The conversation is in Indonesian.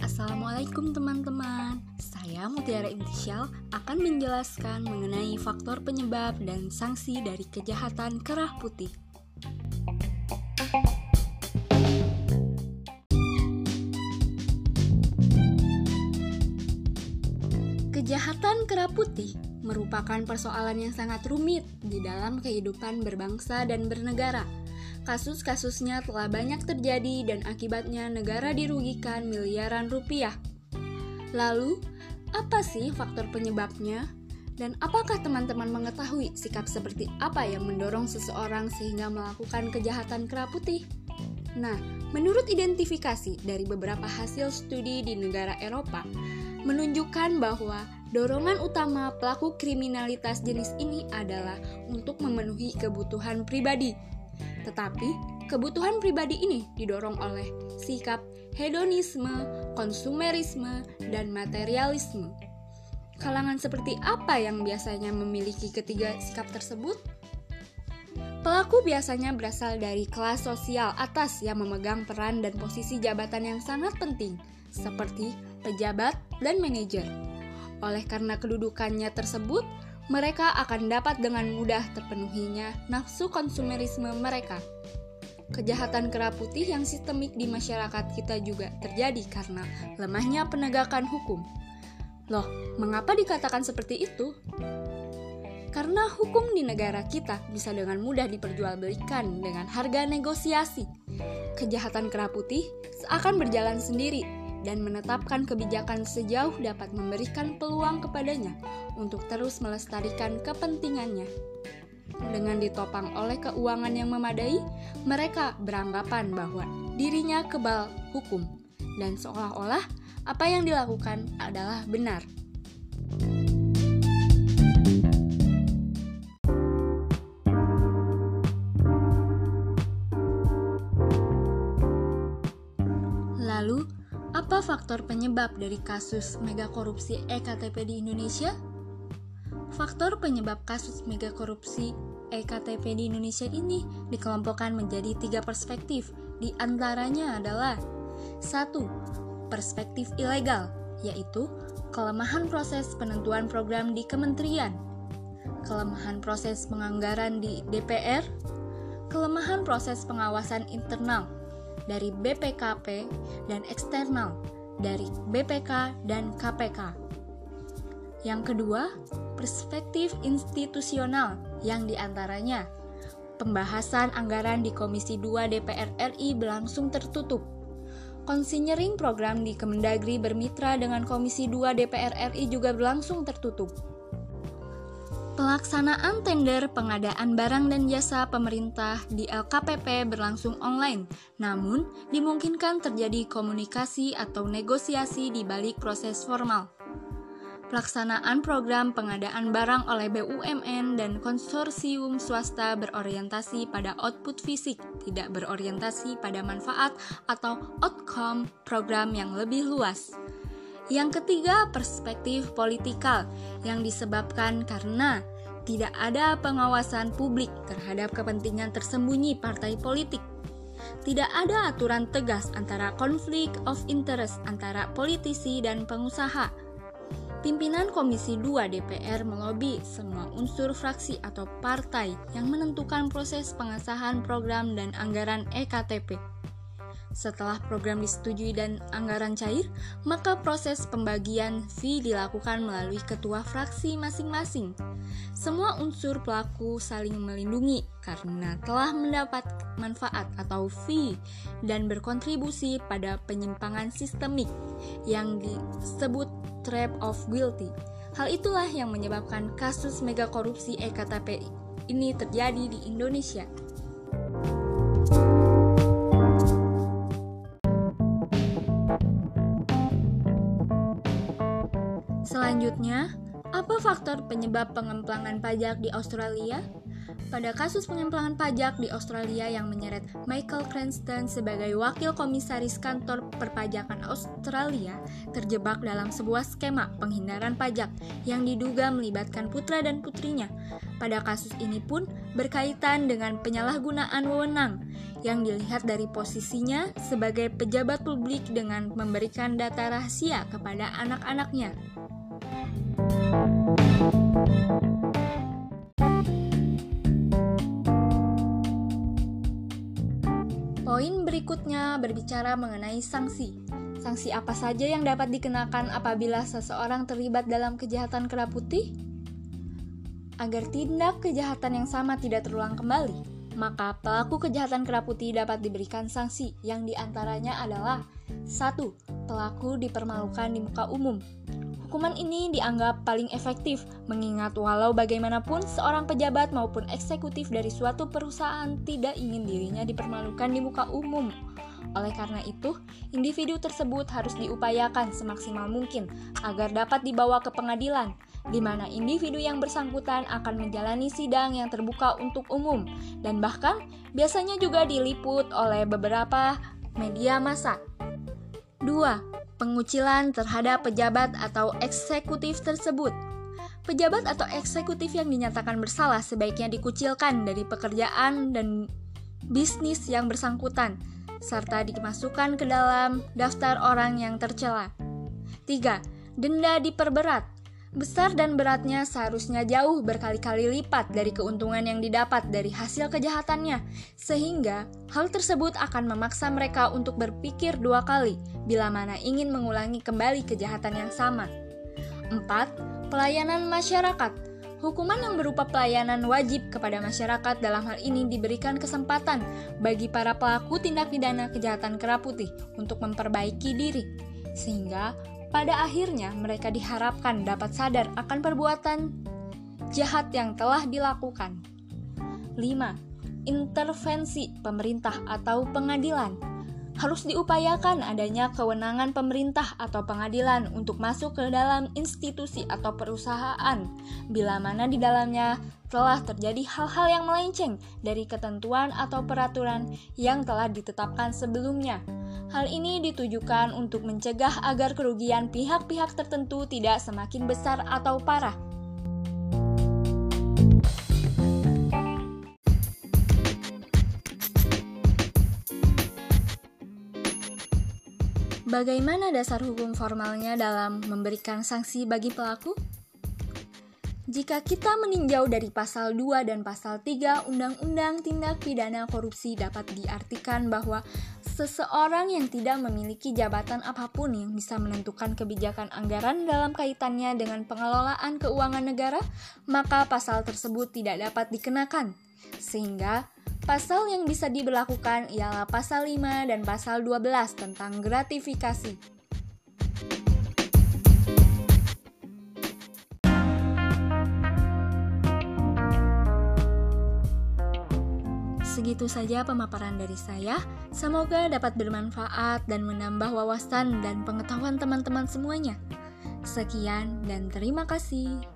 Assalamualaikum teman-teman Saya Mutiara Intisyal akan menjelaskan mengenai faktor penyebab dan sanksi dari kejahatan kerah putih Kejahatan kera putih merupakan persoalan yang sangat rumit di dalam kehidupan berbangsa dan bernegara. Kasus-kasusnya telah banyak terjadi dan akibatnya negara dirugikan miliaran rupiah. Lalu, apa sih faktor penyebabnya? Dan apakah teman-teman mengetahui sikap seperti apa yang mendorong seseorang sehingga melakukan kejahatan kera putih? Nah, menurut identifikasi dari beberapa hasil studi di negara Eropa, menunjukkan bahwa dorongan utama pelaku kriminalitas jenis ini adalah untuk memenuhi kebutuhan pribadi. Tetapi, kebutuhan pribadi ini didorong oleh sikap hedonisme, konsumerisme, dan materialisme. Kalangan seperti apa yang biasanya memiliki ketiga sikap tersebut? Pelaku biasanya berasal dari kelas sosial atas yang memegang peran dan posisi jabatan yang sangat penting, seperti pejabat, dan manajer. Oleh karena kedudukannya tersebut, mereka akan dapat dengan mudah terpenuhinya nafsu konsumerisme mereka. Kejahatan kera putih yang sistemik di masyarakat kita juga terjadi karena lemahnya penegakan hukum. Loh, mengapa dikatakan seperti itu? Karena hukum di negara kita bisa dengan mudah diperjualbelikan dengan harga negosiasi. Kejahatan kera putih seakan berjalan sendiri dan menetapkan kebijakan sejauh dapat memberikan peluang kepadanya untuk terus melestarikan kepentingannya. Dengan ditopang oleh keuangan yang memadai, mereka beranggapan bahwa dirinya kebal hukum dan seolah-olah apa yang dilakukan adalah benar. Faktor penyebab dari kasus mega korupsi EKTP di Indonesia? Faktor penyebab kasus mega korupsi EKTP di Indonesia ini dikelompokkan menjadi tiga perspektif. Di antaranya adalah satu, perspektif ilegal, yaitu kelemahan proses penentuan program di kementerian, kelemahan proses penganggaran di DPR, kelemahan proses pengawasan internal, dari BPKP dan eksternal dari BPK dan KPK. Yang kedua, perspektif institusional yang di antaranya pembahasan anggaran di Komisi 2 DPR RI berlangsung tertutup. Konsinyering program di Kemendagri bermitra dengan Komisi 2 DPR RI juga berlangsung tertutup Pelaksanaan tender pengadaan barang dan jasa pemerintah di LKPP berlangsung online, namun dimungkinkan terjadi komunikasi atau negosiasi di balik proses formal. Pelaksanaan program pengadaan barang oleh BUMN dan konsorsium swasta berorientasi pada output fisik, tidak berorientasi pada manfaat atau outcome program yang lebih luas. Yang ketiga, perspektif politikal yang disebabkan karena tidak ada pengawasan publik terhadap kepentingan tersembunyi partai politik. Tidak ada aturan tegas antara konflik of interest antara politisi dan pengusaha. Pimpinan Komisi 2 DPR melobi semua unsur fraksi atau partai yang menentukan proses pengesahan program dan anggaran EKTP. Setelah program disetujui dan anggaran cair, maka proses pembagian fee dilakukan melalui ketua fraksi masing-masing. Semua unsur pelaku saling melindungi karena telah mendapat manfaat atau fee dan berkontribusi pada penyimpangan sistemik yang disebut trap of guilty. Hal itulah yang menyebabkan kasus mega korupsi EKTP ini terjadi di Indonesia. Selanjutnya, apa faktor penyebab pengemplangan pajak di Australia? Pada kasus pengemplangan pajak di Australia yang menyeret Michael Cranston sebagai wakil komisaris kantor perpajakan Australia terjebak dalam sebuah skema penghindaran pajak yang diduga melibatkan putra dan putrinya. Pada kasus ini pun berkaitan dengan penyalahgunaan wewenang yang dilihat dari posisinya sebagai pejabat publik dengan memberikan data rahasia kepada anak-anaknya. Poin berikutnya berbicara mengenai sanksi. Sanksi apa saja yang dapat dikenakan apabila seseorang terlibat dalam kejahatan kera putih? Agar tindak kejahatan yang sama tidak terulang kembali, maka pelaku kejahatan kera putih dapat diberikan sanksi yang di antaranya adalah 1. Pelaku dipermalukan di muka umum Hukuman ini dianggap paling efektif, mengingat walau bagaimanapun seorang pejabat maupun eksekutif dari suatu perusahaan tidak ingin dirinya dipermalukan di muka umum. Oleh karena itu, individu tersebut harus diupayakan semaksimal mungkin agar dapat dibawa ke pengadilan, di mana individu yang bersangkutan akan menjalani sidang yang terbuka untuk umum dan bahkan biasanya juga diliput oleh beberapa media massa. 2. Pengucilan terhadap pejabat atau eksekutif tersebut. Pejabat atau eksekutif yang dinyatakan bersalah sebaiknya dikucilkan dari pekerjaan dan bisnis yang bersangkutan serta dimasukkan ke dalam daftar orang yang tercela. 3. Denda diperberat besar dan beratnya seharusnya jauh berkali-kali lipat dari keuntungan yang didapat dari hasil kejahatannya, sehingga hal tersebut akan memaksa mereka untuk berpikir dua kali bila mana ingin mengulangi kembali kejahatan yang sama. 4. Pelayanan masyarakat Hukuman yang berupa pelayanan wajib kepada masyarakat dalam hal ini diberikan kesempatan bagi para pelaku tindak pidana kejahatan keraputi untuk memperbaiki diri, sehingga pada akhirnya, mereka diharapkan dapat sadar akan perbuatan jahat yang telah dilakukan. 5. Intervensi pemerintah atau pengadilan harus diupayakan adanya kewenangan pemerintah atau pengadilan untuk masuk ke dalam institusi atau perusahaan bila mana di dalamnya telah terjadi hal-hal yang melenceng dari ketentuan atau peraturan yang telah ditetapkan sebelumnya Hal ini ditujukan untuk mencegah agar kerugian pihak-pihak tertentu tidak semakin besar atau parah. Bagaimana dasar hukum formalnya dalam memberikan sanksi bagi pelaku? Jika kita meninjau dari pasal 2 dan pasal 3 Undang-Undang Tindak Pidana Korupsi dapat diartikan bahwa seseorang yang tidak memiliki jabatan apa pun yang bisa menentukan kebijakan anggaran dalam kaitannya dengan pengelolaan keuangan negara, maka pasal tersebut tidak dapat dikenakan. Sehingga pasal yang bisa diberlakukan ialah pasal 5 dan pasal 12 tentang gratifikasi. Segitu saja pemaparan dari saya. Semoga dapat bermanfaat dan menambah wawasan dan pengetahuan teman-teman semuanya. Sekian dan terima kasih.